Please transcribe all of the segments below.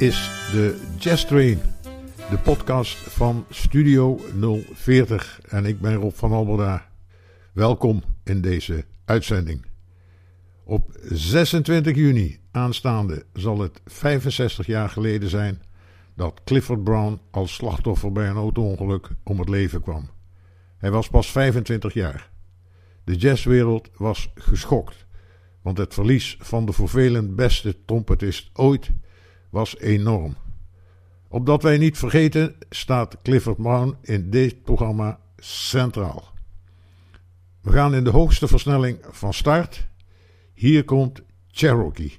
Is de Jazz Train, de podcast van Studio 040 en ik ben Rob van Alberda. Welkom in deze uitzending. Op 26 juni aanstaande zal het 65 jaar geleden zijn dat Clifford Brown als slachtoffer bij een auto-ongeluk om het leven kwam. Hij was pas 25 jaar. De jazzwereld was geschokt, want het verlies van de vervelend beste trompetist ooit was enorm. Opdat wij niet vergeten, staat Clifford Brown in dit programma centraal. We gaan in de hoogste versnelling van start. Hier komt Cherokee.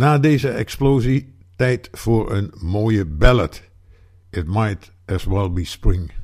Na deze explosie tijd voor een mooie ballad. It might as well be spring.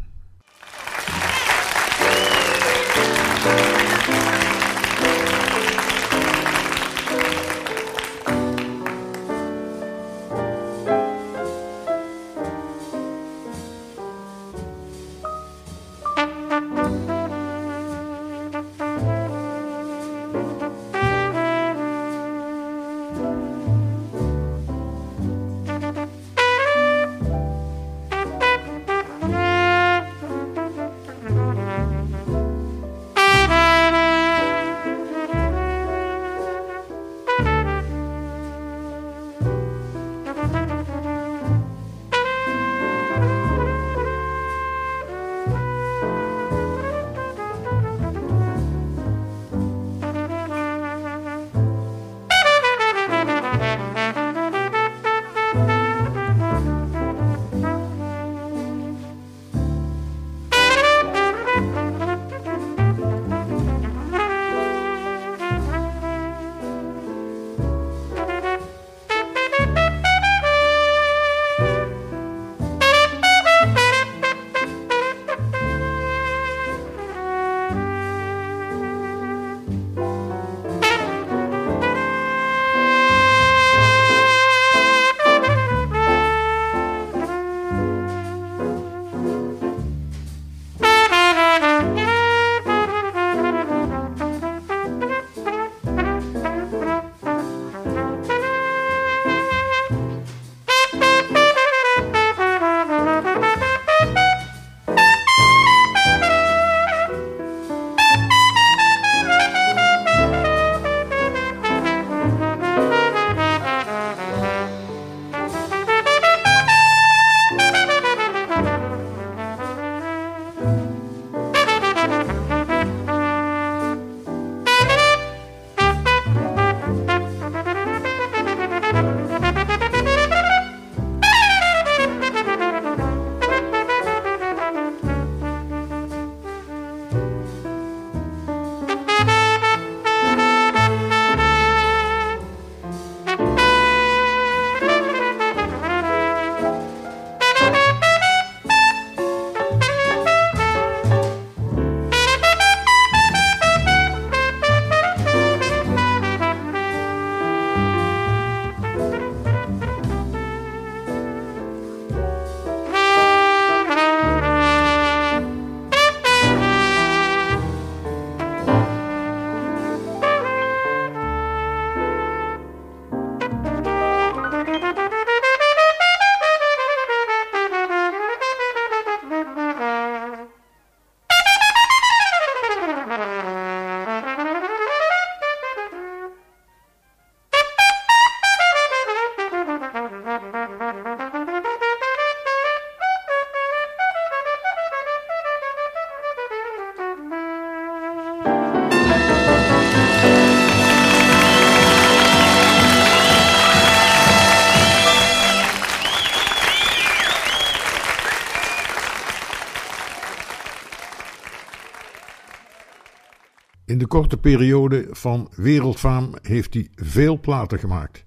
De korte periode van wereldfaam heeft hij veel platen gemaakt.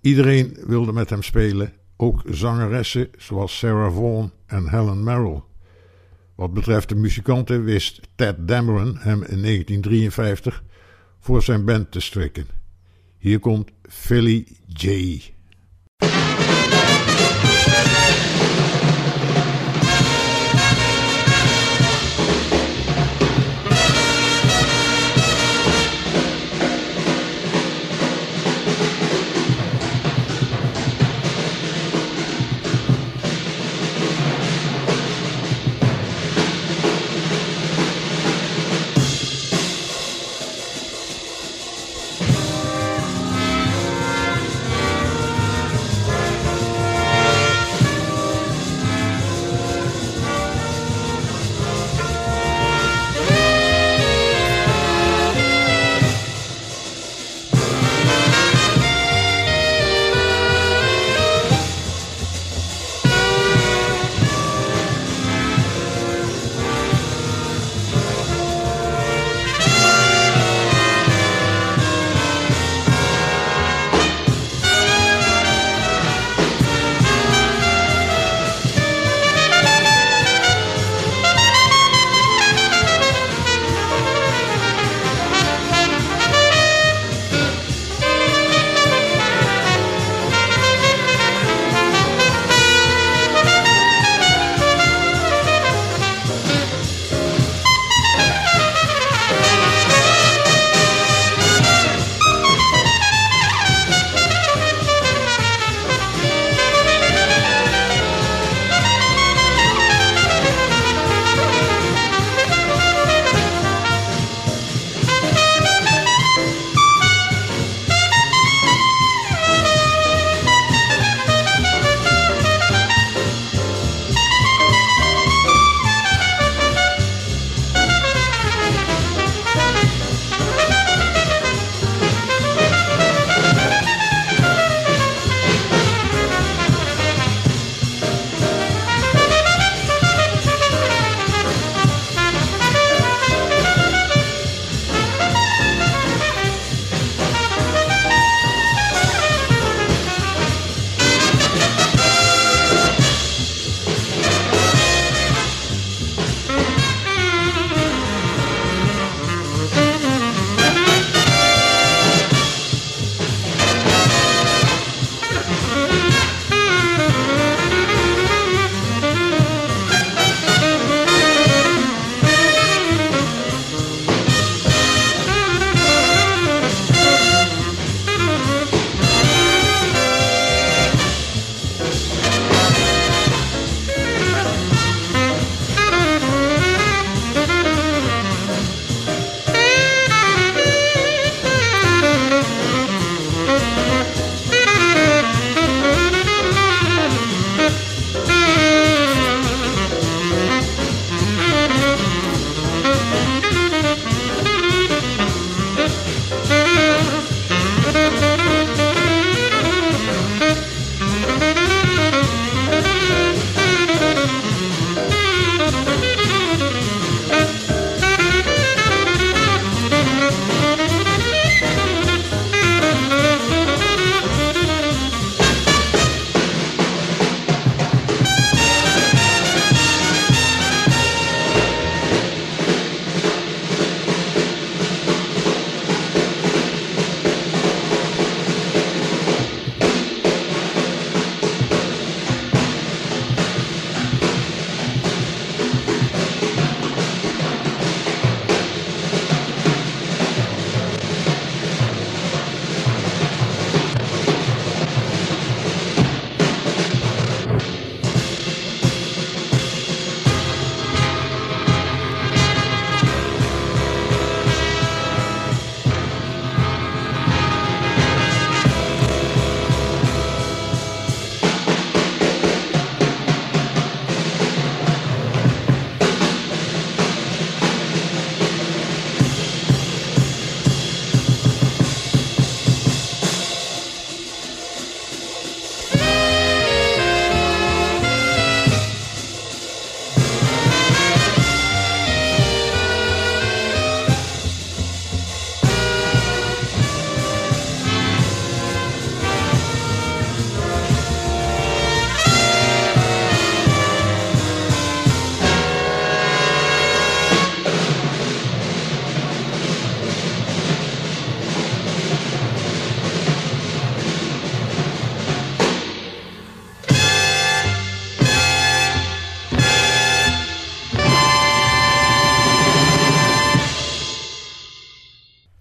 Iedereen wilde met hem spelen, ook zangeressen zoals Sarah Vaughan en Helen Merrill. Wat betreft de muzikanten wist Ted Dameron hem in 1953 voor zijn band te strikken. Hier komt Philly J.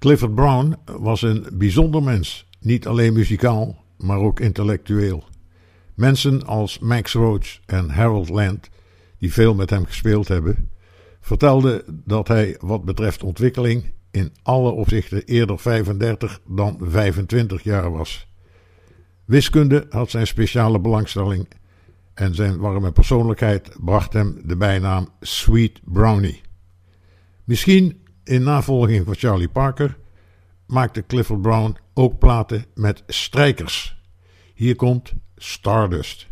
Clifford Brown was een bijzonder mens, niet alleen muzikaal, maar ook intellectueel. Mensen als Max Roach en Harold Land, die veel met hem gespeeld hebben, vertelden dat hij wat betreft ontwikkeling in alle opzichten eerder 35 dan 25 jaar was. Wiskunde had zijn speciale belangstelling en zijn warme persoonlijkheid bracht hem de bijnaam Sweet Brownie. Misschien in navolging van Charlie Parker maakte Clifford Brown ook platen met strijkers. Hier komt Stardust.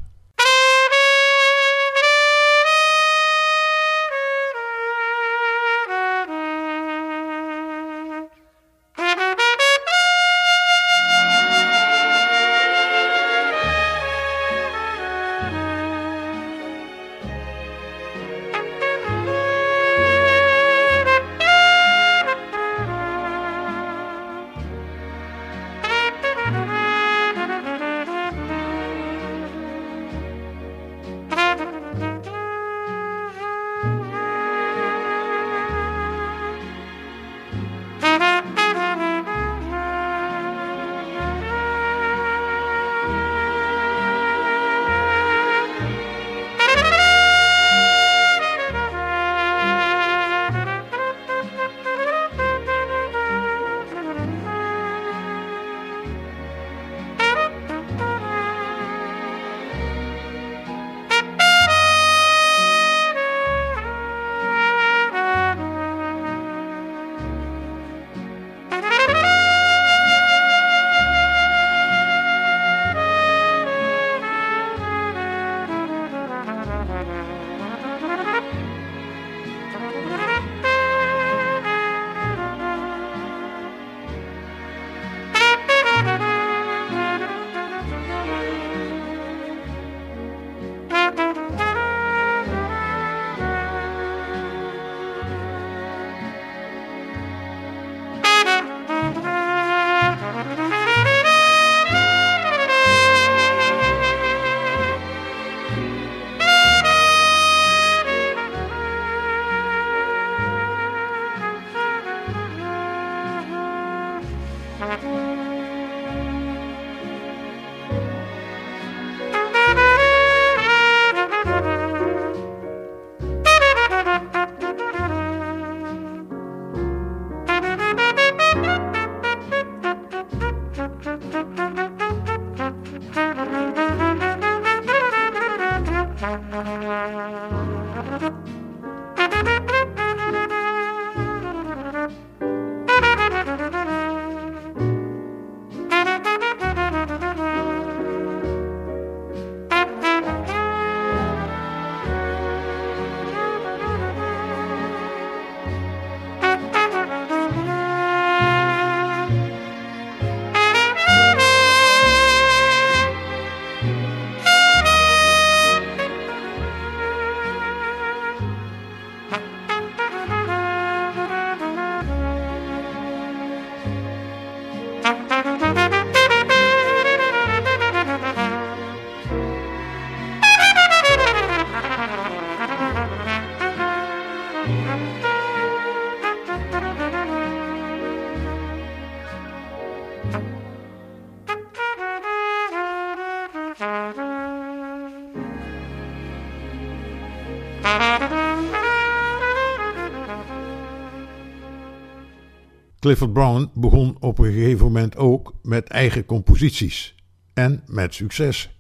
Clifford Brown begon op een gegeven moment ook met eigen composities. En met succes.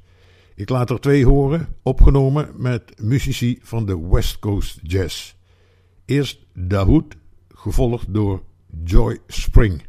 Ik laat er twee horen, opgenomen met muzici van de West Coast Jazz. Eerst Dahoud, gevolgd door Joy Spring.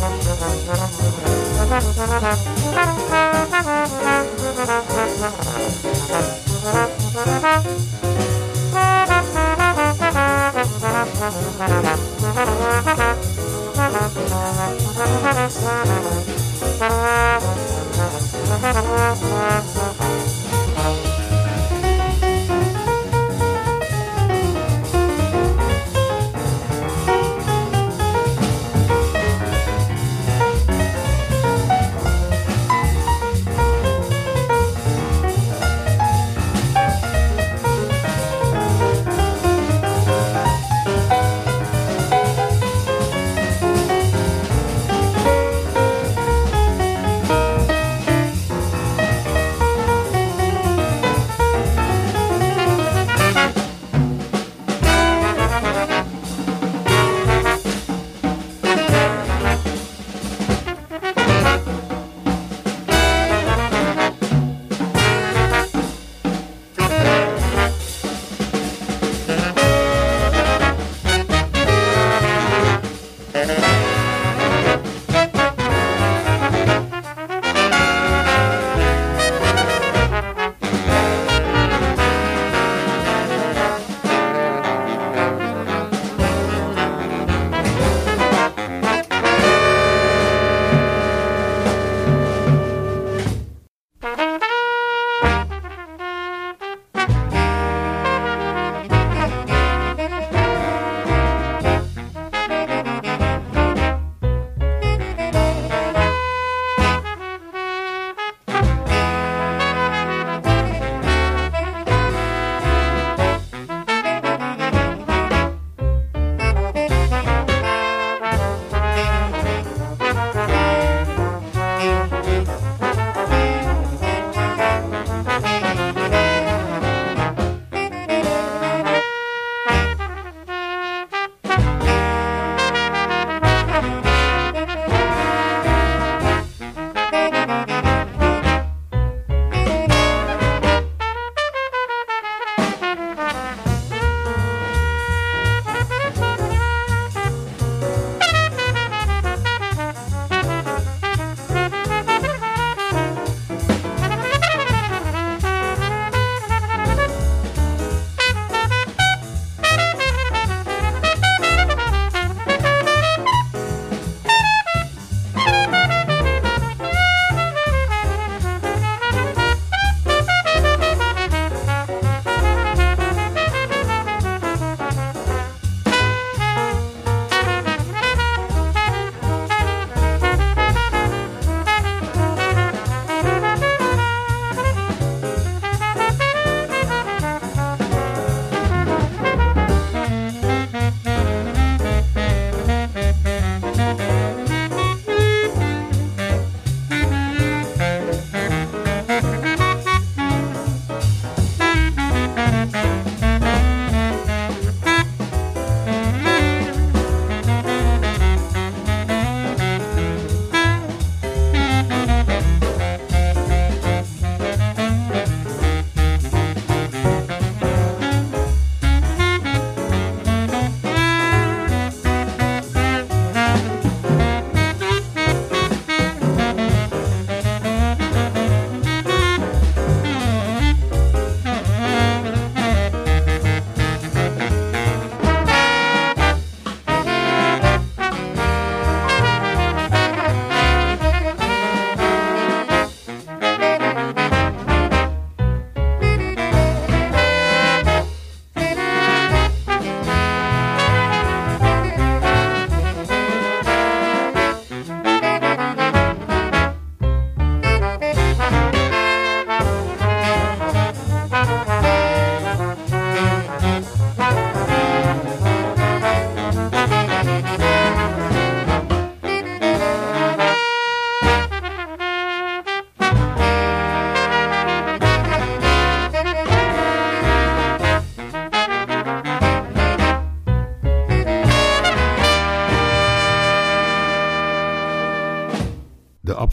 Thank you.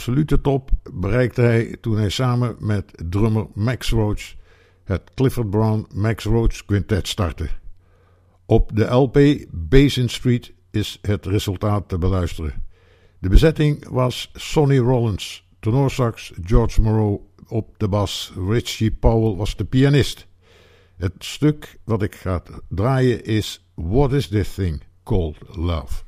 Absolute top bereikte hij toen hij samen met drummer Max Roach het Clifford Brown Max Roach Quintet startte. Op de LP Basin Street is het resultaat te beluisteren. De bezetting was Sonny Rollins, tenorsax, George Moreau op de bas, Richie Powell was de pianist. Het stuk wat ik ga draaien is What is this thing called love?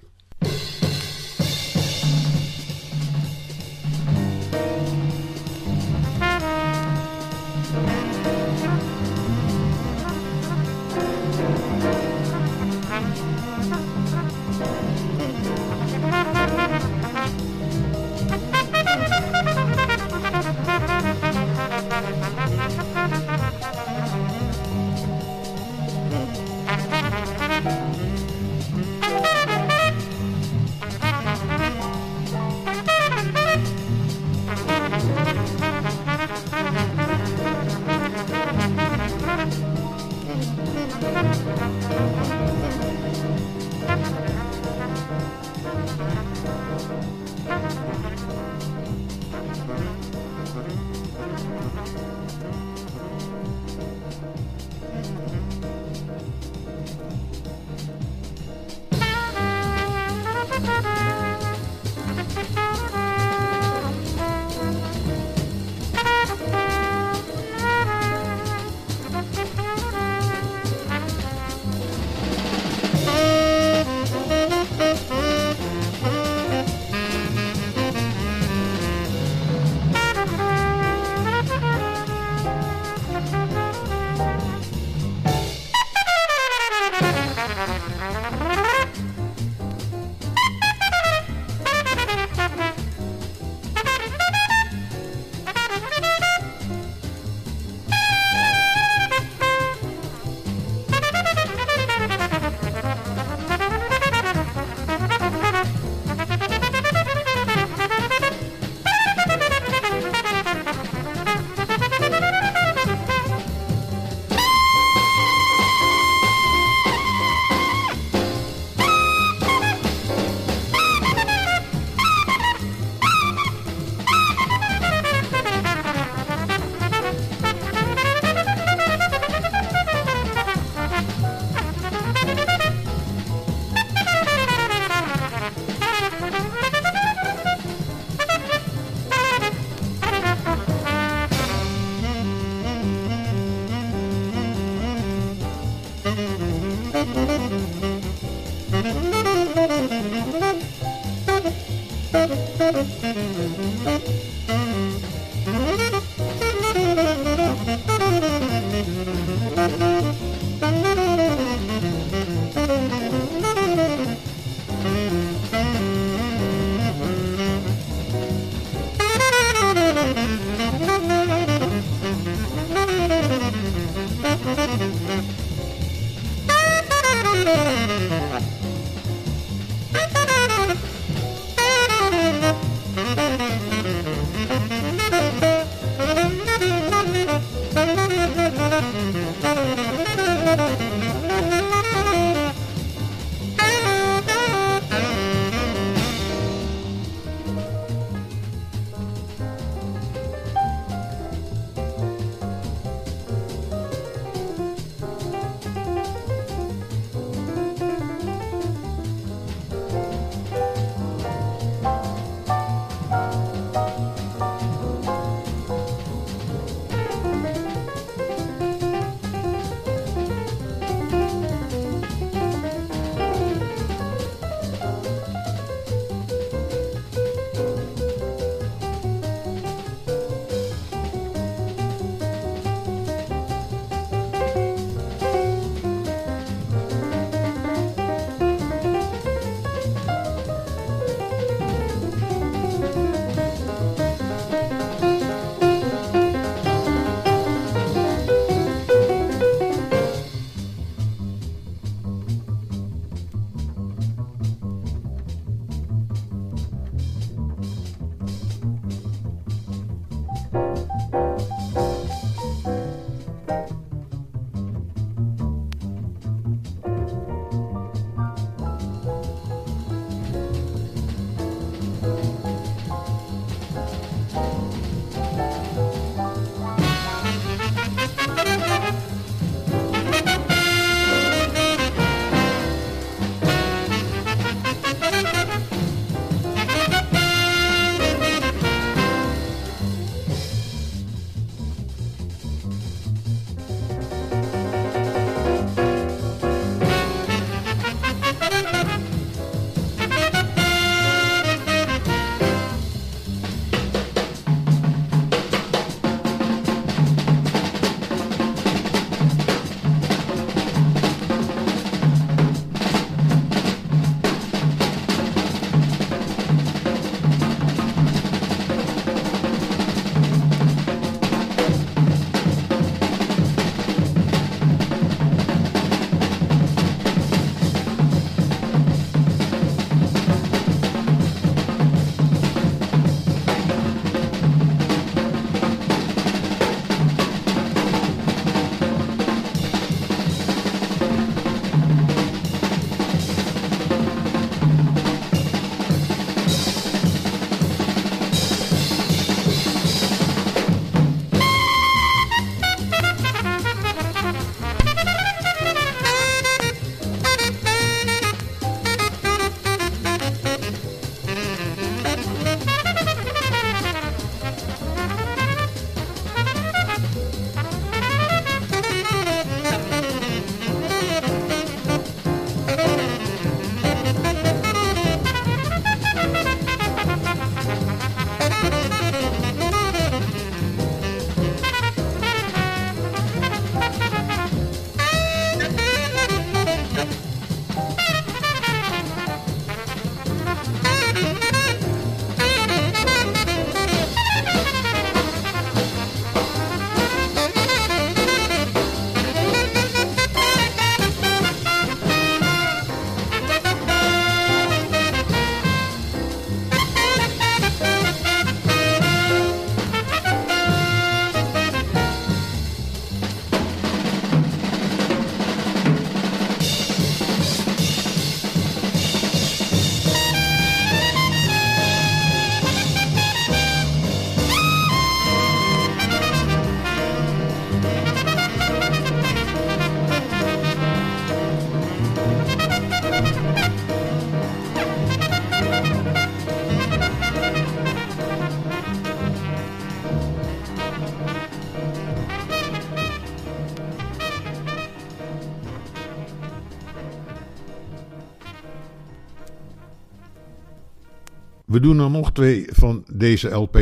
We doen er nog twee van deze LP.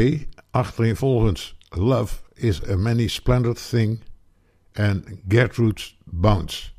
Achtereenvolgens Love is a Many Splendid Thing en Gertrude's Bounce.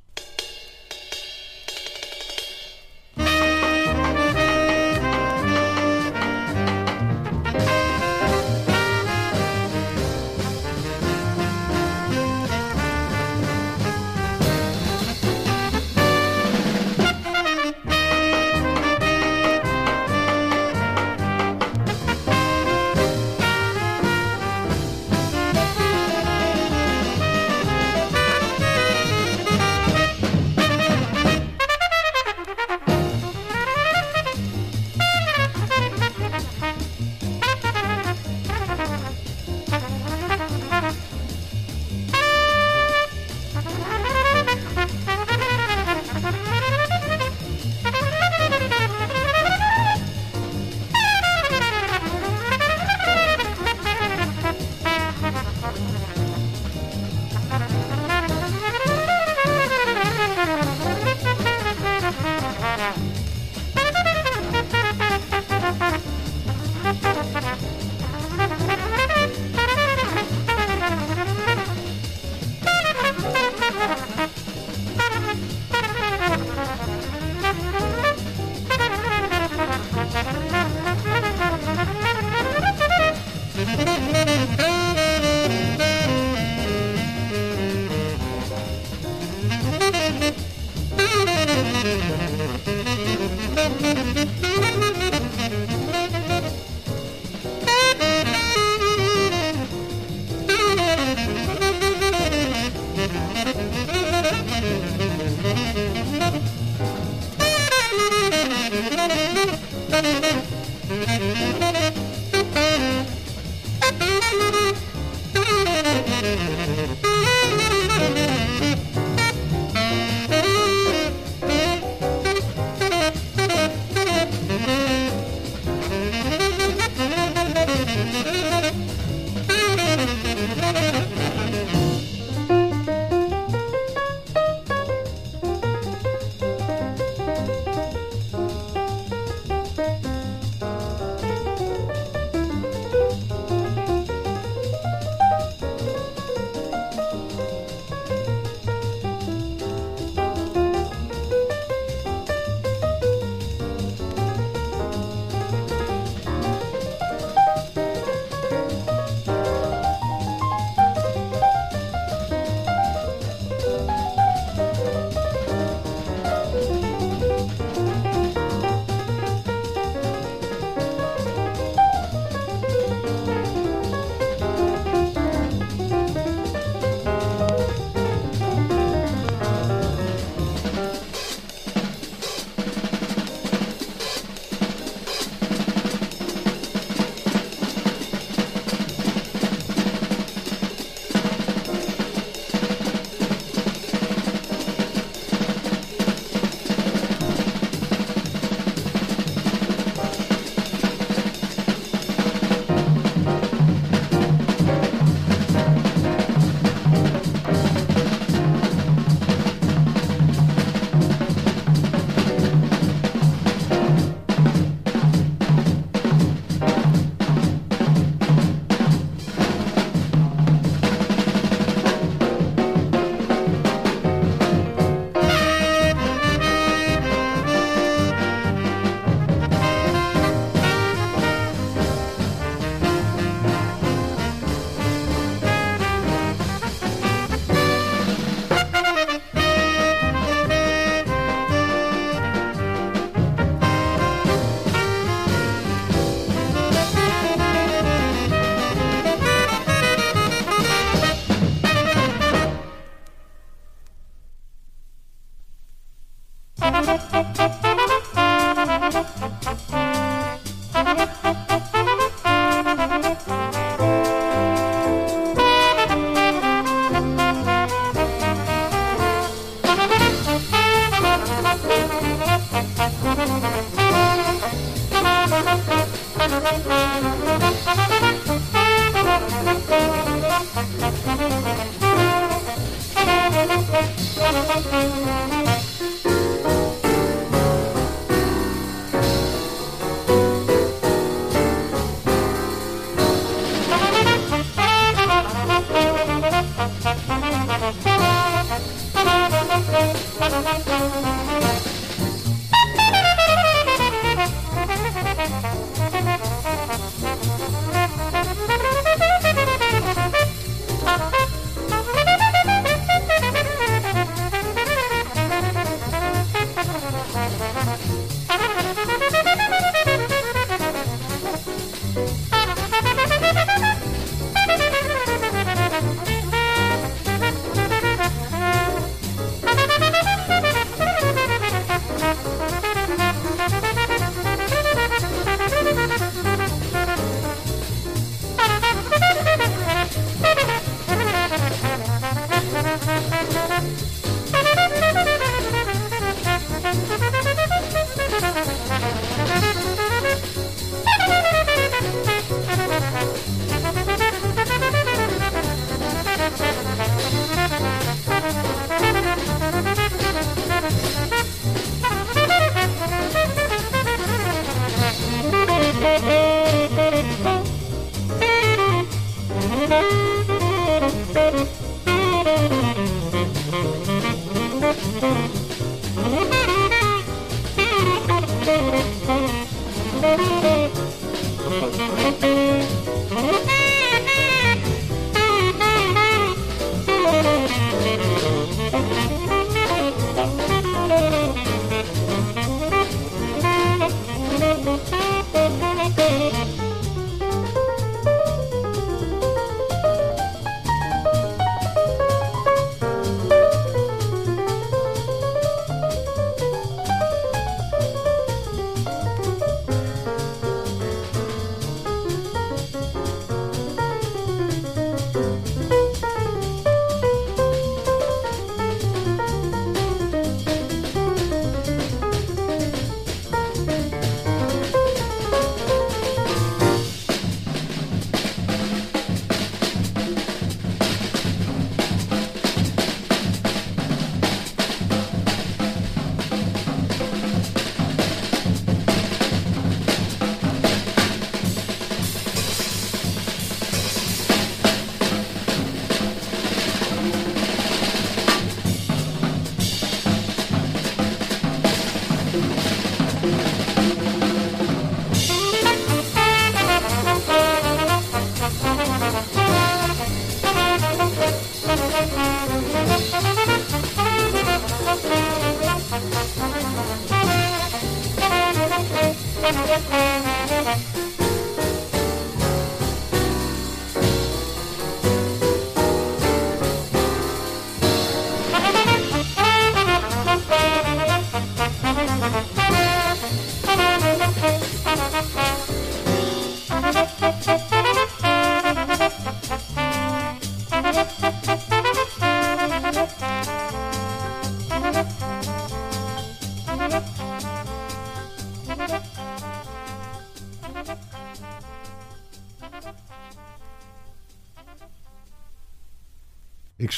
thank you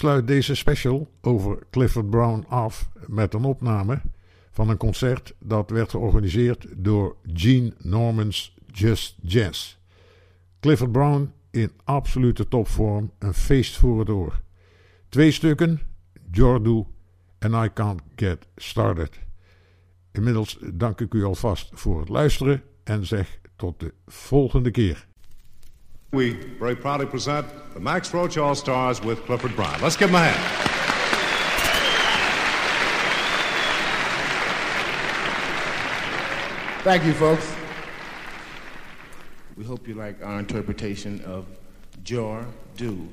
sluit deze special over Clifford Brown af met een opname van een concert dat werd georganiseerd door Gene Norman's Just Jazz. Clifford Brown in absolute topvorm, een feest voor het oor. Twee stukken, Jordu en I Can't Get Started. Inmiddels dank ik u alvast voor het luisteren en zeg tot de volgende keer. We very proudly present the Max Roach All Stars with Clifford Bryan. Let's give him a hand. Thank you, folks. We hope you like our interpretation of Jor Do.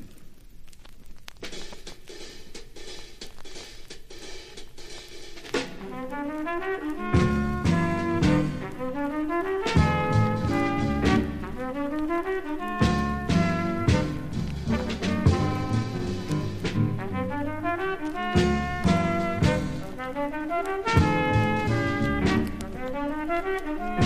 Mm-hmm.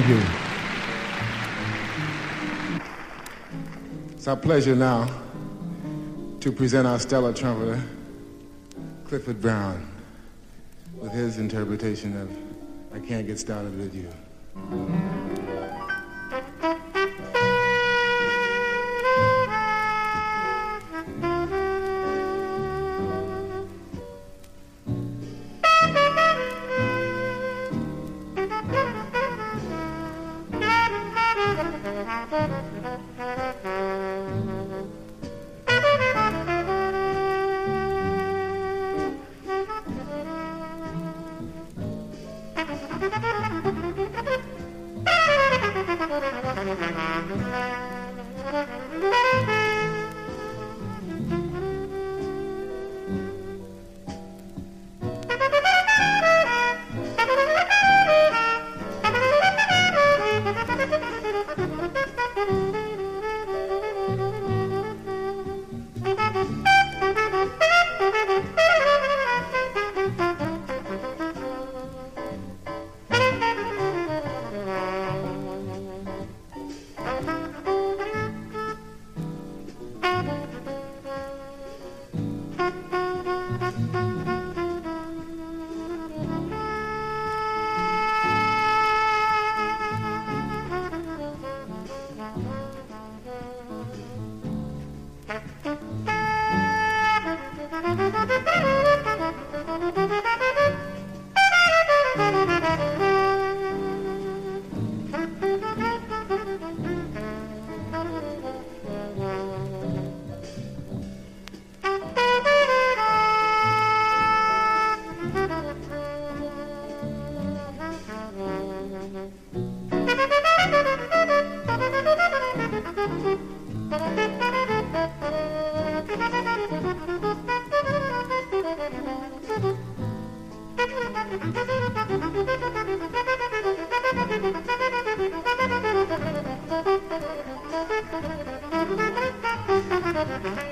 Thank you. It's our pleasure now to present our stellar trumpeter, Clifford Brown, with his interpretation of I Can't Get Started With You. Thank you.